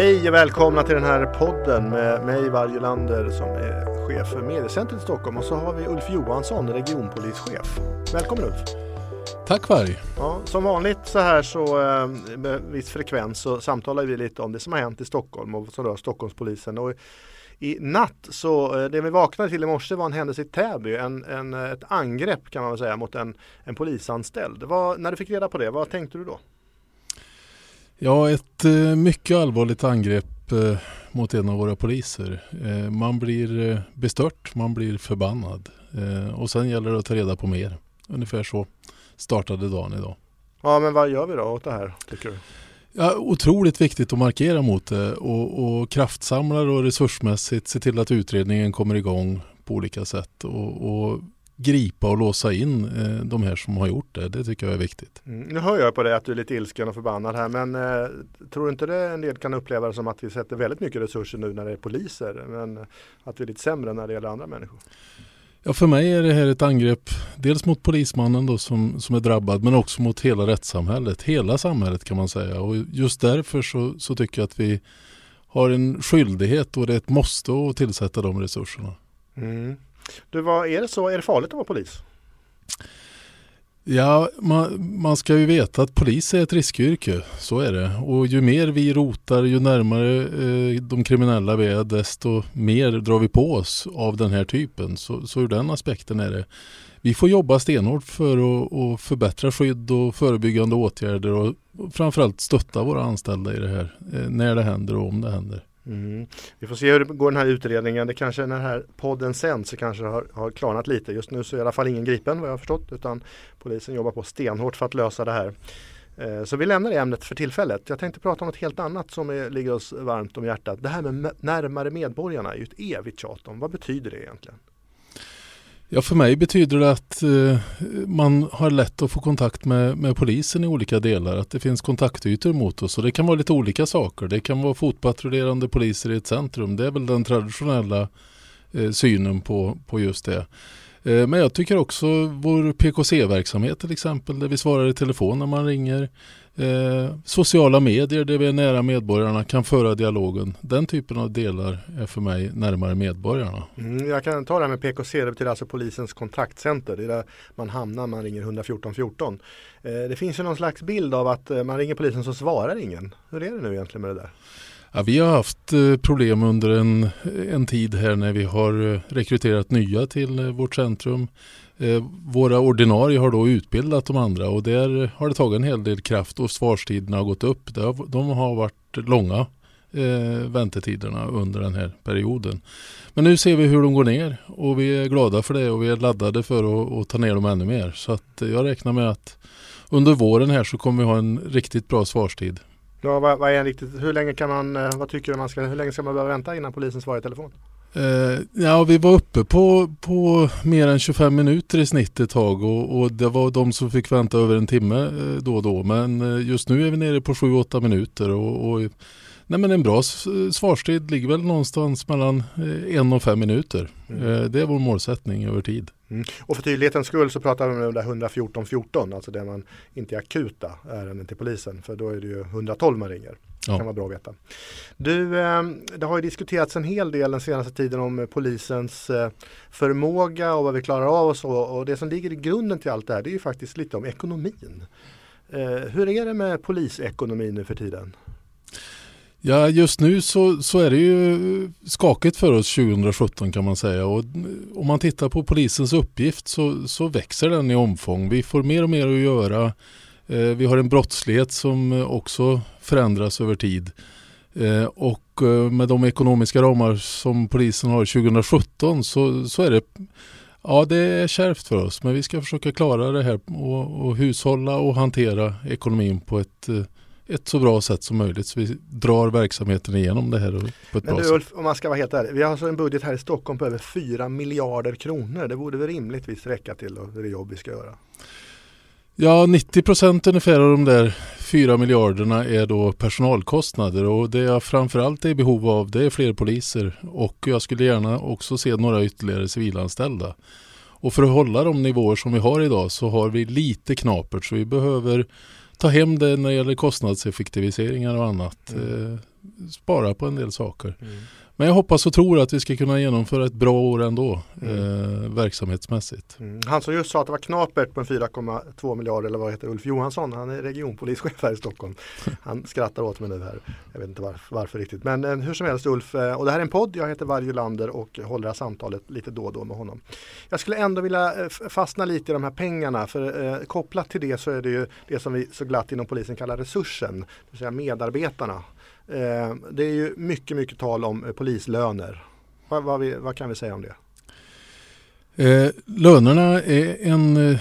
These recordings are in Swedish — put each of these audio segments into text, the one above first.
Hej och välkomna till den här podden med mig Varje Lander som är chef för Mediecentret i Stockholm och så har vi Ulf Johansson, regionpolischef. Välkommen Ulf! Tack Varg! Ja, som vanligt så här så eh, med viss frekvens så samtalar vi lite om det som har hänt i Stockholm och som rör Stockholmspolisen. Och i natt så, eh, det vi vaknade till i morse var en händelse i Täby, en, en, ett angrepp kan man väl säga mot en, en polisanställd. Vad, när du fick reda på det, vad tänkte du då? Ja, ett eh, mycket allvarligt angrepp eh, mot en av våra poliser. Eh, man blir bestört, man blir förbannad och sen gäller det att ta reda på mer. Ungefär så startade dagen idag. Ja, men vad gör vi då åt det här tycker du? Ja, otroligt viktigt att markera mot det och, och kraftsamlar och resursmässigt se till att utredningen kommer igång på olika sätt. Och, och gripa och låsa in eh, de här som har gjort det. Det tycker jag är viktigt. Mm. Nu hör jag på dig att du är lite ilsken och förbannad här men eh, tror du inte det en del kan uppleva det som att vi sätter väldigt mycket resurser nu när det är poliser men att vi är lite sämre när det gäller andra människor? Ja, för mig är det här ett angrepp dels mot polismannen då som, som är drabbad men också mot hela rättssamhället, hela samhället kan man säga. Och just därför så, så tycker jag att vi har en skyldighet och det är ett måste att tillsätta de resurserna. Mm. Du, vad är det så? Är det farligt att vara polis? Ja, man, man, ska ju veta att polis är ett riskyrke. Så är det. Och ju mer vi rotar, ju närmare eh, de kriminella vi är, desto mer drar vi på oss av den här typen. Så, så ur den aspekten är det. Vi får jobba stenhårt för att, att förbättra skydd och förebyggande åtgärder och framförallt stötta våra anställda i det här eh, när det händer och om det händer. Mm. Vi får se hur det går den här utredningen. Det kanske när den här podden sänds så kanske har, har klarnat lite. Just nu så är i alla fall ingen gripen vad jag har förstått utan polisen jobbar på stenhårt för att lösa det här. Eh, så vi lämnar det ämnet för tillfället. Jag tänkte prata om något helt annat som är, ligger oss varmt om hjärtat. Det här med närmare medborgarna är ju ett evigt tjat om. Vad betyder det egentligen? Ja, för mig betyder det att eh, man har lätt att få kontakt med, med polisen i olika delar. Att det finns kontaktytor mot oss. Och det kan vara lite olika saker. Det kan vara fotpatrullerande poliser i ett centrum. Det är väl den traditionella eh, synen på, på just det. Eh, men jag tycker också vår PKC-verksamhet till exempel, där vi svarar i telefon när man ringer. Eh, sociala medier där vi är nära medborgarna kan föra dialogen. Den typen av delar är för mig närmare medborgarna. Mm, jag kan ta det här med PKC, det betyder alltså polisens kontaktcenter. Det är där man hamnar när man ringer 114 14. Eh, det finns ju någon slags bild av att eh, man ringer polisen så svarar ingen. Hur är det nu egentligen med det där? Ja, vi har haft problem under en, en tid här när vi har rekryterat nya till vårt centrum. Eh, våra ordinarie har då utbildat de andra och där har det tagit en hel del kraft och svarstiderna har gått upp. De har varit långa eh, väntetiderna under den här perioden. Men nu ser vi hur de går ner och vi är glada för det och vi är laddade för att, att ta ner dem ännu mer. Så att jag räknar med att under våren här så kommer vi ha en riktigt bra svarstid. Ja, vad, vad är riktigt, hur länge kan man, eh, vad tycker du man ska, hur länge ska man behöva vänta innan polisen svarar i telefon? Uh, ja, vi var uppe på, på mer än 25 minuter i snitt ett tag och, och det var de som fick vänta över en timme uh, då och då. Men uh, just nu är vi nere på 7-8 minuter och, och nej, men en bra svarstid ligger väl någonstans mellan en och fem minuter. Mm. Det är vår målsättning över tid. Mm. Och för tydlighetens skull så pratar vi om det 114 14, alltså det man inte är akuta ärenden till polisen. För då är det ju 112 man ringer. Det kan vara bra att veta. Du, ehm, det har ju diskuterats en hel del den senaste tiden om polisens eh, förmåga och vad vi klarar av och så. Och det som ligger i grunden till allt det här det är ju faktiskt lite om ekonomin. Eh, hur är det med polisekonomin nu för tiden? Ja, just nu så, så är det ju skakigt för oss 2017 kan man säga. Och om man tittar på polisens uppgift så, så växer den i omfång. Vi får mer och mer att göra. Eh, vi har en brottslighet som också förändras över tid. Eh, och eh, med de ekonomiska ramar som polisen har 2017 så, så är det Ja, det är kärvt för oss, men vi ska försöka klara det här och, och hushålla och hantera ekonomin på ett ett så bra sätt som möjligt så vi drar verksamheten igenom det här på ett Men bra du, Ulf, om man ska vara helt ärlig, vi har alltså en budget här i Stockholm på över 4 miljarder kronor. Det borde väl rimligtvis räcka till det jobb vi ska göra? Ja, 90 procent ungefär av de där 4 miljarderna är då personalkostnader och det jag framförallt är i behov av det är fler poliser och jag skulle gärna också se några ytterligare civilanställda. Och för att hålla de nivåer som vi har idag så har vi lite knapert så vi behöver ta hem det när det gäller kostnadseffektiviseringar och annat. Mm. Eh, spara på en del saker. Mm. Men jag hoppas och tror att vi ska kunna genomföra ett bra år ändå mm. eh, verksamhetsmässigt. Mm. Han som just sa att det var knapert på en 4,2 miljarder eller vad heter Ulf Johansson, han är regionpolischef här i Stockholm. Han skrattar åt mig nu här. Jag vet inte varför, varför riktigt. Men eh, hur som helst Ulf, eh, och det här är en podd, jag heter Varje Lander och håller det här samtalet lite då och då med honom. Jag skulle ändå vilja eh, fastna lite i de här pengarna för eh, kopplat till det så är det ju det som vi så glatt inom polisen kallar resursen, det vill säga medarbetarna. Eh, det är ju mycket, mycket tal om eh, polislöner. Vad, vad, vi, vad kan vi säga om det? Eh, lönerna är en, eh,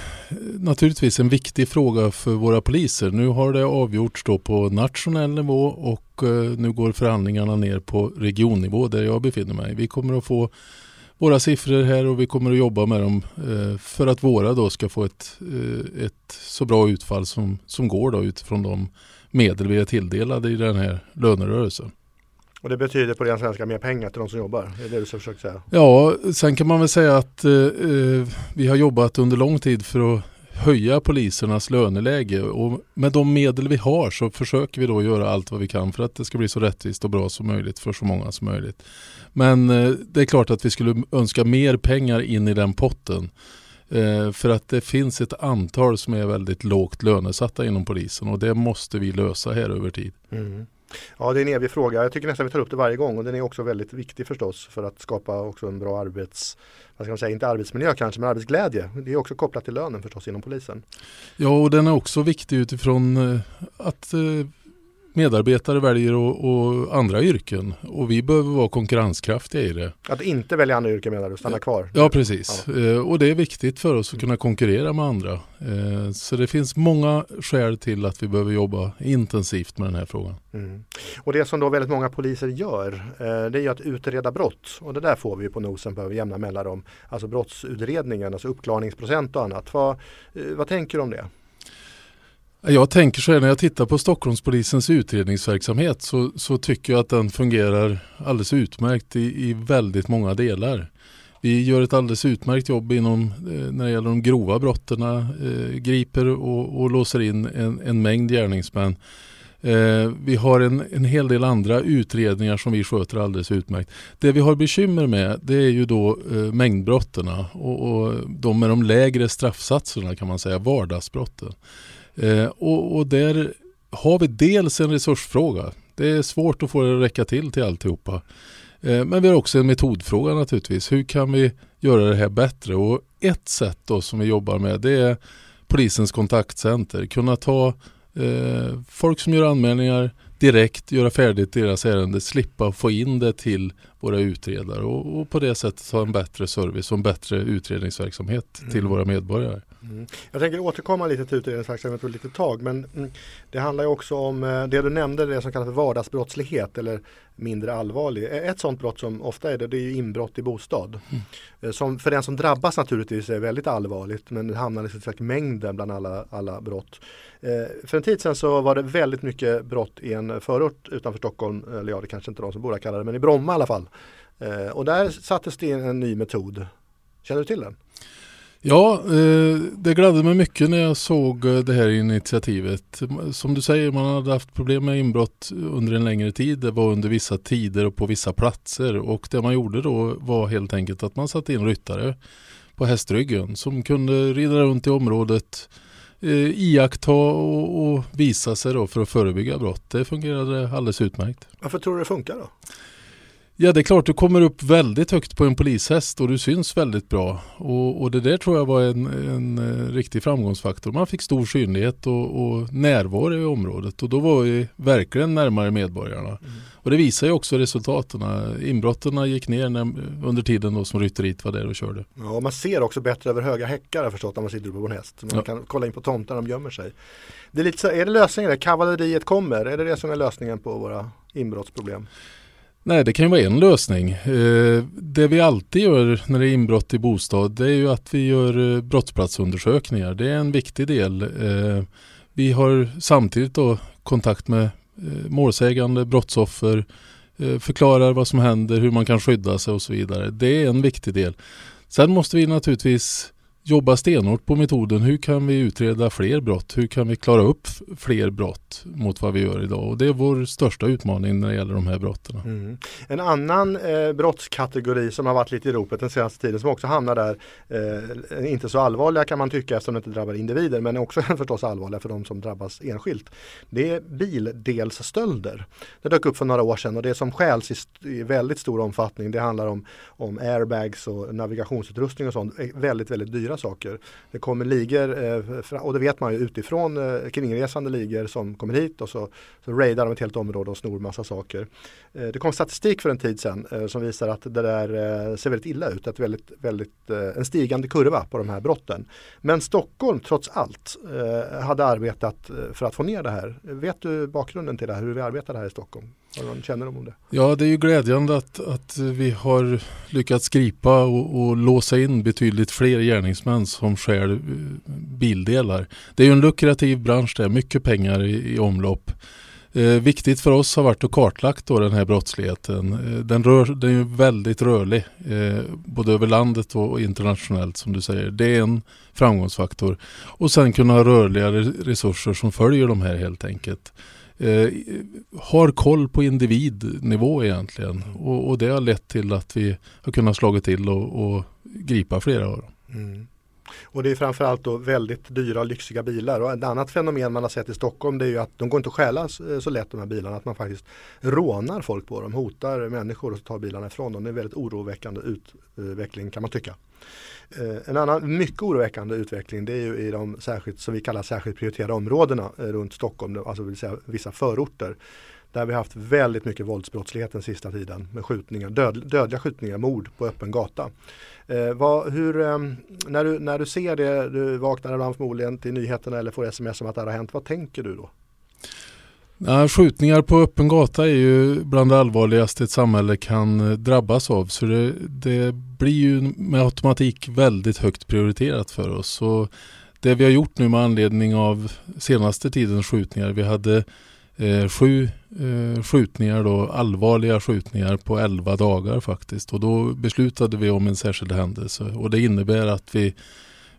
naturligtvis en viktig fråga för våra poliser. Nu har det avgjorts då på nationell nivå och eh, nu går förhandlingarna ner på regionnivå där jag befinner mig. Vi kommer att få våra siffror här och vi kommer att jobba med dem eh, för att våra då ska få ett, eh, ett så bra utfall som, som går då utifrån de medel vi är tilldelade i den här lönerörelsen. Och det betyder på ren svenska mer pengar till de som jobbar? Det är det du försöker säga? Ja, sen kan man väl säga att eh, eh, vi har jobbat under lång tid för att höja polisernas löneläge och med de medel vi har så försöker vi då göra allt vad vi kan för att det ska bli så rättvist och bra som möjligt för så många som möjligt. Men eh, det är klart att vi skulle önska mer pengar in i den potten. Eh, för att det finns ett antal som är väldigt lågt lönesatta inom polisen och det måste vi lösa här över tid. Mm. Ja det är en evig fråga. Jag tycker nästan vi tar upp det varje gång och den är också väldigt viktig förstås för att skapa också en bra arbets, vad ska man säga, inte arbetsmiljö kanske men arbetsglädje. Det är också kopplat till lönen förstås inom polisen. Ja och den är också viktig utifrån eh, att eh, medarbetare väljer och, och, andra yrken och vi behöver vara konkurrenskraftiga i det. Att inte välja andra yrken menar du, stanna kvar? Ja precis ja. Eh, och det är viktigt för oss att kunna konkurrera med andra. Eh, så det finns många skäl till att vi behöver jobba intensivt med den här frågan. Mm. Och det som då väldigt många poliser gör eh, det är att utreda brott och det där får vi på nosen på jämna mellanrum. Alltså brottsutredningen, alltså uppklarningsprocent och annat. Vad, vad tänker du om det? Jag tänker så här när jag tittar på Stockholmspolisens utredningsverksamhet så, så tycker jag att den fungerar alldeles utmärkt i, i väldigt många delar. Vi gör ett alldeles utmärkt jobb inom, eh, när det gäller de grova brotten, eh, griper och, och, låser in en, en mängd gärningsmän. Eh, vi har en, en hel del andra utredningar som vi sköter alldeles utmärkt. Det vi har bekymmer med det är ju då eh, mängdbrotten och, och de med de lägre straffsatserna kan man säga, vardagsbrotten. Eh, och, och, där har vi dels en resursfråga. Det är svårt att få det att räcka till till alltihopa. Eh, men vi har också en metodfråga naturligtvis. Hur kan vi göra det här bättre? Och ett sätt då som vi jobbar med det är polisens kontaktcenter. Kunna ta eh, folk som gör anmälningar direkt, göra färdigt deras ärende, slippa få in det till våra utredare och, och på det sättet ha en bättre service och en bättre utredningsverksamhet mm. till våra medborgare. Mm. Jag tänker återkomma lite till utredningsverksamhet ett litet tag men mm, det handlar ju också om eh, det du nämnde, det som kallas för vardagsbrottslighet eller mindre allvarlig. Ett sådant brott som ofta är det, det är inbrott i bostad. Mm. Eh, som för den som drabbas naturligtvis är väldigt allvarligt men det hamnar i mängden bland alla, alla brott. Eh, för en tid sedan så var det väldigt mycket brott i en förort utanför Stockholm, eller ja det kanske inte de som bor där kallar det, men i Bromma i alla fall. Och där sattes det in en ny metod. Känner du till den? Ja, eh, det gladde mig mycket när jag såg eh, det här initiativet. Som du säger, man hade haft problem med inbrott under en längre tid. Det var under vissa tider och på vissa platser och det man gjorde då var helt enkelt att man satte in ryttare på hästryggen som kunde rida runt i området eh, iaktta och, och visa sig då för att förebygga brott. Det fungerade alldeles utmärkt. Varför tror du det funkar då? Ja det är klart, du kommer upp väldigt högt på en polishäst och du syns väldigt bra. Och, och det där tror jag var en, en, eh, riktig framgångsfaktor. Man fick stor synlighet och, och närvaro i området och då var vi verkligen närmare medborgarna. Mm. Och det visar ju också resultaten. Inbrotten gick ner när, under tiden då som rytteriet var där och körde. Ja, man ser också bättre över höga häckar har förstått när man sitter på en häst. Man ja. kan kolla in på tomtar när de gömmer sig. Det är, lite så, är det lösningen? Kavalleriet kommer? Är det det som är lösningen på våra inbrottsproblem? Nej, det kan ju vara en lösning. Eh, det vi alltid gör när det är inbrott i bostad det är ju att vi gör eh, brottsplatsundersökningar. Det är en viktig del. Eh, vi har samtidigt då kontakt med målsägande, brottsoffer, förklarar vad som händer, hur man kan skydda sig och så vidare. Det är en viktig del. Sen måste vi naturligtvis jobba stenhårt på metoden. Hur kan vi utreda fler brott? Hur kan vi klara upp fler brott mot vad vi gör idag? Och det är vår största utmaning när det gäller de här brotten. Mm. En annan eh, brottskategori som har varit lite i ropet den senaste tiden som också hamnar där, eh, inte så allvarliga kan man tycka eftersom det inte drabbar individer men också förstås allvarliga för de som drabbas enskilt. Det är bildelsstölder. Det dök upp för några år sedan och det som stjäls i, i väldigt stor omfattning det handlar om, om airbags och navigationsutrustning och sånt. Väldigt, väldigt dyra saker. Det kommer ligor eh, och det vet man ju utifrån eh, kringresande ligor som kommer hit och så, så raidar de ett helt område och snor massa saker. Eh, det kom statistik för en tid sedan eh, som visar att det där eh, ser väldigt illa ut. Att väldigt, väldigt, eh, en stigande kurva på de här brotten. Men Stockholm trots allt eh, hade arbetat eh, för att få ner det här. Vet du bakgrunden till det här, hur vi arbetar här i Stockholm? Har du någon kännedom om det? Ja, det är ju glädjande att, att vi har lyckats gripa och, och låsa in betydligt fler gärningsmän som stjäl eh, bildelar. Det är ju en lukrativ bransch det är mycket pengar i, i omlopp. Eh, viktigt för oss har varit att kartlagt då den här brottsligheten. Eh, den, rör, den är väldigt rörlig, eh, både över landet och internationellt som du säger. Det är en framgångsfaktor. Och sen kunna ha rörliga resurser som följer de här helt enkelt. Eh, har koll på individnivå egentligen och, och, det har lett till att vi har kunnat slå till och, och gripa flera av dem. Mm. Och det är framförallt då väldigt dyra och lyxiga bilar. Och ett annat fenomen man har sett i Stockholm det är ju att de går inte att stjäla eh, så lätt de här bilarna. Att man faktiskt rånar folk på dem, hotar människor och tar bilarna ifrån dem. Det är en väldigt oroväckande utveckling kan man tycka. Eh, en annan mycket oroväckande utveckling det är ju i de särskilt, som vi kallar särskilt prioriterade områdena eh, runt Stockholm, alltså vill säga vissa förorter. Där vi haft väldigt mycket våldsbrottslighet den sista tiden med skjutningar, död, dödliga skjutningar, mord på öppen gata. Eh, vad, hur, eh, när, du, när du ser det, du vaknar ibland förmodligen till nyheterna eller får sms om att det har hänt, vad tänker du då? Ja, skjutningar på öppen gata är ju bland det allvarligaste ett samhälle kan eh, drabbas av. Så det, det blir ju med automatik väldigt högt prioriterat för oss. Så det vi har gjort nu med anledning av senaste tidens skjutningar. Vi hade eh, sju eh, skjutningar då, allvarliga skjutningar på elva dagar faktiskt. Och då beslutade vi om en särskild händelse. Och det innebär att vi,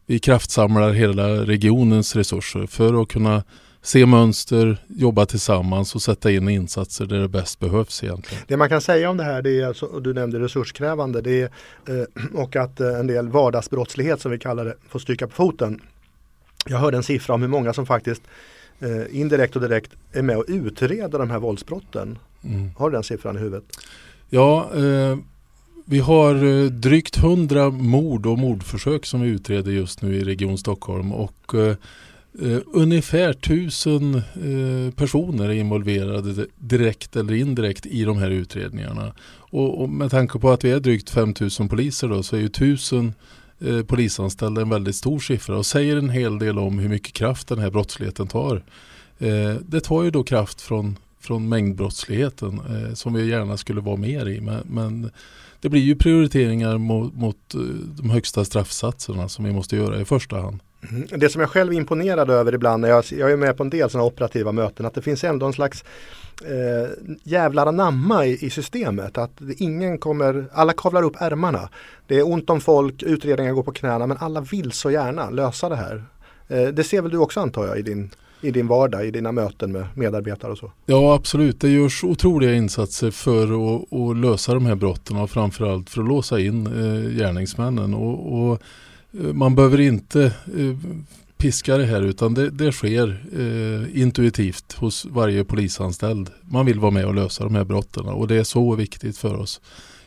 vi kraftsamlar hela regionens resurser för att kunna se mönster, jobba tillsammans och sätta in insatser där det bäst behövs egentligen. Det man kan säga om det här, det är alltså, du nämnde resurskrävande, det är, eh, och att eh, en del vardagsbrottslighet som vi kallar det får stryka på foten. Jag hörde en siffra om hur många som faktiskt eh, indirekt och direkt är med och utreder de här våldsbrotten. Mm. Har du den siffran i huvudet? Ja, eh, vi har drygt hundra mord och mordförsök som vi utreder just nu i Region Stockholm och eh, Uh, ungefär tusen uh, personer är involverade direkt eller indirekt i de här utredningarna. Och, och med tanke på att vi är drygt 5000 poliser då, så är ju tusen uh, polisanställda en väldigt stor siffra och säger en hel del om hur mycket kraft den här brottsligheten tar. det tar ju då kraft från, från mängdbrottsligheten som vi gärna skulle vara mer i. Men, men det blir ju prioriteringar mot, mot de högsta straffsatserna som vi måste göra i första hand. Det som jag själv är imponerad över ibland när jag, jag är med på en del sådana operativa möten att det finns ändå en slags eh, jävlar anamma i, i, systemet. Att ingen kommer, alla kavlar upp ärmarna. Det är ont om folk, utredningar går på knäna men alla vill så gärna lösa det här. Eh, det ser väl du också antar jag i din i din vardag, i dina möten med medarbetare och så? Ja absolut, det görs otroliga insatser för att, att lösa de här brotten och framförallt för att låsa in eh, gärningsmännen. Och, och Eh, man behöver inte eh, piska det här utan det, det sker eh, intuitivt hos varje polisanställd. Man vill vara med och lösa de här brotten och det är så viktigt för oss.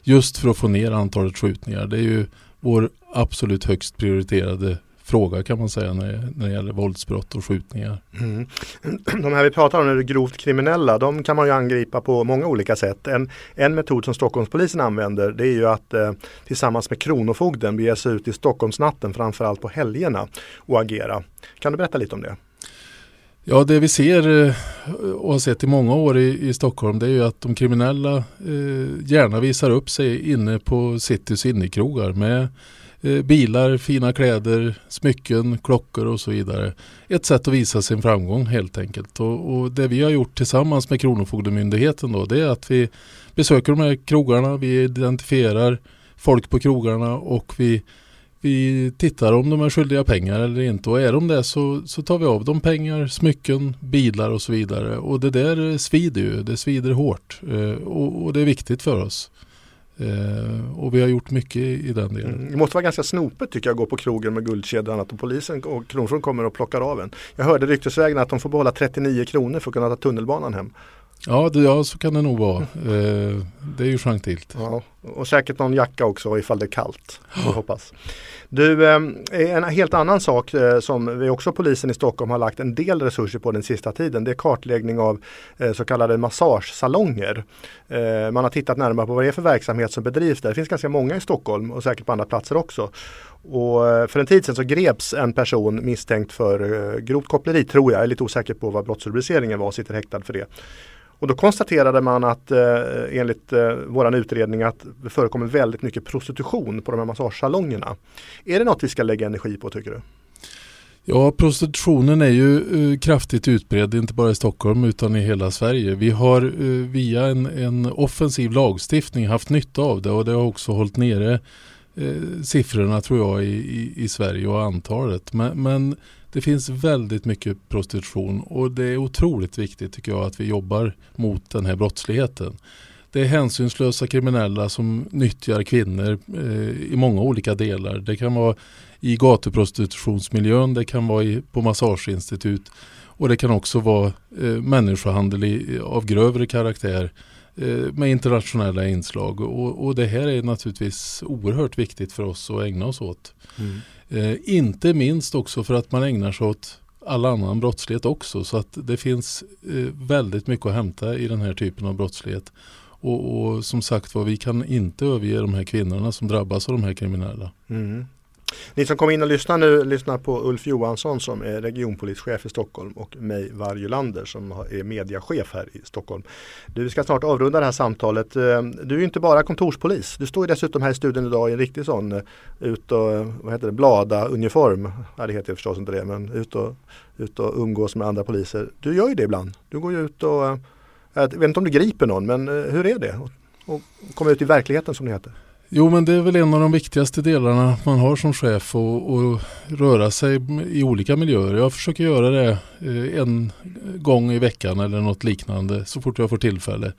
Just för att få ner antalet skjutningar. Det är ju vår absolut högst prioriterade fråga kan man säga när, när det gäller våldsbrott och skjutningar. Mm. De här vi pratar om, är grovt kriminella, de kan man ju angripa på många olika sätt. En, en metod som Stockholmspolisen använder det är ju att eh, tillsammans med Kronofogden bege sig ut i Stockholmsnatten framförallt på helgerna och agera. Kan du berätta lite om det? Ja, det vi ser eh, och har sett i många år i, i Stockholm det är ju att de kriminella eh, gärna visar upp sig inne på citys innekrogar med Eh, bilar, fina kläder, smycken, klockor och så vidare. Ett sätt att visa sin framgång helt enkelt. Och, och, det vi har gjort tillsammans med Kronofogdemyndigheten då det är att vi besöker de här krogarna, vi identifierar folk på krogarna och vi, vi tittar om de är skyldiga pengar eller inte och är de det så, så tar vi av dem pengar, smycken, bilar och så vidare. Och det där svider ju, det svider hårt eh, och, och, det är viktigt för oss. Eh, och vi har gjort mycket i, i den delen. Mm. Det måste vara ganska snopet tycker jag att gå på krogen med guldkedja och annat och polisen och Kronofogden kommer och plockar av en. Jag hörde ryktesvägen att de får behålla 39 kronor för att kunna ta tunnelbanan hem. Ja, det, ja så kan det nog vara. Eh, det är ju gentilt. Ja, och säkert någon jacka också ifall det är kallt. Jag hoppas. Du, eh, en helt annan sak eh, som vi också polisen i Stockholm har lagt en del resurser på den sista tiden. Det är kartläggning av eh, så kallade massagesalonger. Eh, man har tittat närmare på vad det är för verksamhet som bedrivs där. Det finns ganska många i Stockholm och säkert på andra platser också. Och eh, för en tid sedan så greps en person misstänkt för grovt koppleri tror jag. Jag är lite osäker på vad brottsrubriceringen var och sitter häktad för det. Och då konstaterade man att eh, enligt eh, våran utredning att det förekommer väldigt mycket prostitution på de här massagesalongerna. Är det något vi ska lägga energi på tycker du? Ja, prostitutionen är ju eh, kraftigt utbredd, inte bara i Stockholm utan i hela Sverige. Vi har eh, via en, en, offensiv lagstiftning haft nytta av det och det har också hållit nere eh, siffrorna tror jag i, i, i Sverige och antalet. Men, men det finns väldigt mycket prostitution och det är otroligt viktigt tycker jag att vi jobbar mot den här brottsligheten. Det är hänsynslösa kriminella som nyttjar kvinnor eh, i många olika delar. Det kan vara i gatuprostitutionsmiljön, det kan vara i, på massageinstitut och det kan också vara eh, människohandel i, av grövre karaktär eh, med internationella inslag. Och, och, det här är naturligtvis oerhört viktigt för oss att ägna oss åt. Mm. Eh, inte minst också för att man ägnar sig åt all annan brottslighet också. Så att det finns eh, väldigt mycket att hämta i den här typen av brottslighet. Och, och som sagt var, vi kan inte överge de här kvinnorna som drabbas av de här kriminella. Mm. Ni som kom in och lyssnar nu lyssnar på Ulf Johansson som är regionpolischef i Stockholm och mig Varjulander som är mediachef här i Stockholm. Du ska snart avrunda det här samtalet. Eh, du är inte bara kontorspolis. Du står dessutom här i studion idag i en riktig sån eh, ut och vad heter det, blada uniform. Ja, det heter förstås inte det men ut och, ut och umgås med andra poliser. Du gör ju det ibland. Du går ju ut och eh, jag vet inte om du griper någon men hur är det? Och komma ut i verkligheten som det heter. Jo men det är väl en av de viktigaste delarna man har som chef och, röra sig i olika miljöer. Jag försöker göra det eh, en gång i veckan eller något liknande så fort jag får tillfälle.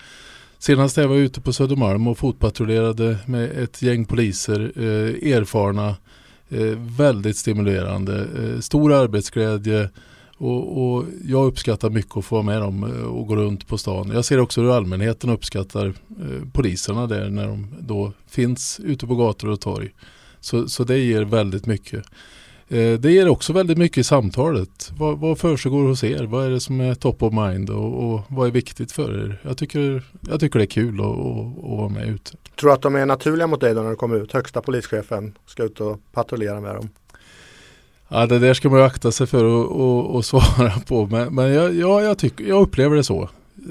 Senast jag var ute på Södermalm och fotpatrullerade med ett gäng poliser, eh, erfarna, eh, väldigt stimulerande, stor arbetsglädje, och, och, jag uppskattar mycket att få vara med dem eh, och gå runt på stan. Jag ser också hur allmänheten uppskattar eh, poliserna där när de då finns ute på gator och torg. Så, så det ger väldigt mycket. Eh, det ger också väldigt mycket i samtalet. Vad, vad försiggår hos er? Vad är det som är top of mind och, och vad är viktigt för er? Jag tycker, jag tycker det är kul att, att, att vara med ute. Tror du att de är naturliga mot dig då när du kommer ut? Högsta polischefen ska ut och patrullera med dem? Ja, det där ska man ju akta sig för att svara på. Men, men jag, ja, jag, tycker, jag upplever det så.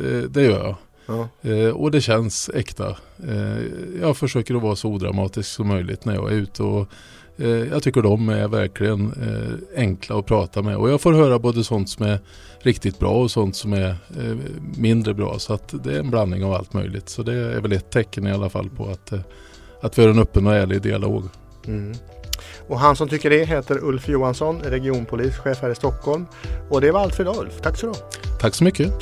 Eh, det gör jag. Ja. Eh, och det känns äkta. Eh, jag försöker att vara så odramatisk som möjligt när jag är ute. Och, eh, jag tycker de är verkligen eh, enkla att prata med. Och jag får höra både sånt som är riktigt bra och sånt som är eh, mindre bra. Så att det är en blandning av allt möjligt. Så det är väl ett tecken i alla fall på att, att vi har en öppen och ärlig dialog. Mm. Och han som tycker det heter Ulf Johansson, regionpolischef här i Stockholm. Och det var allt för idag Ulf. Tack så du Tack så mycket.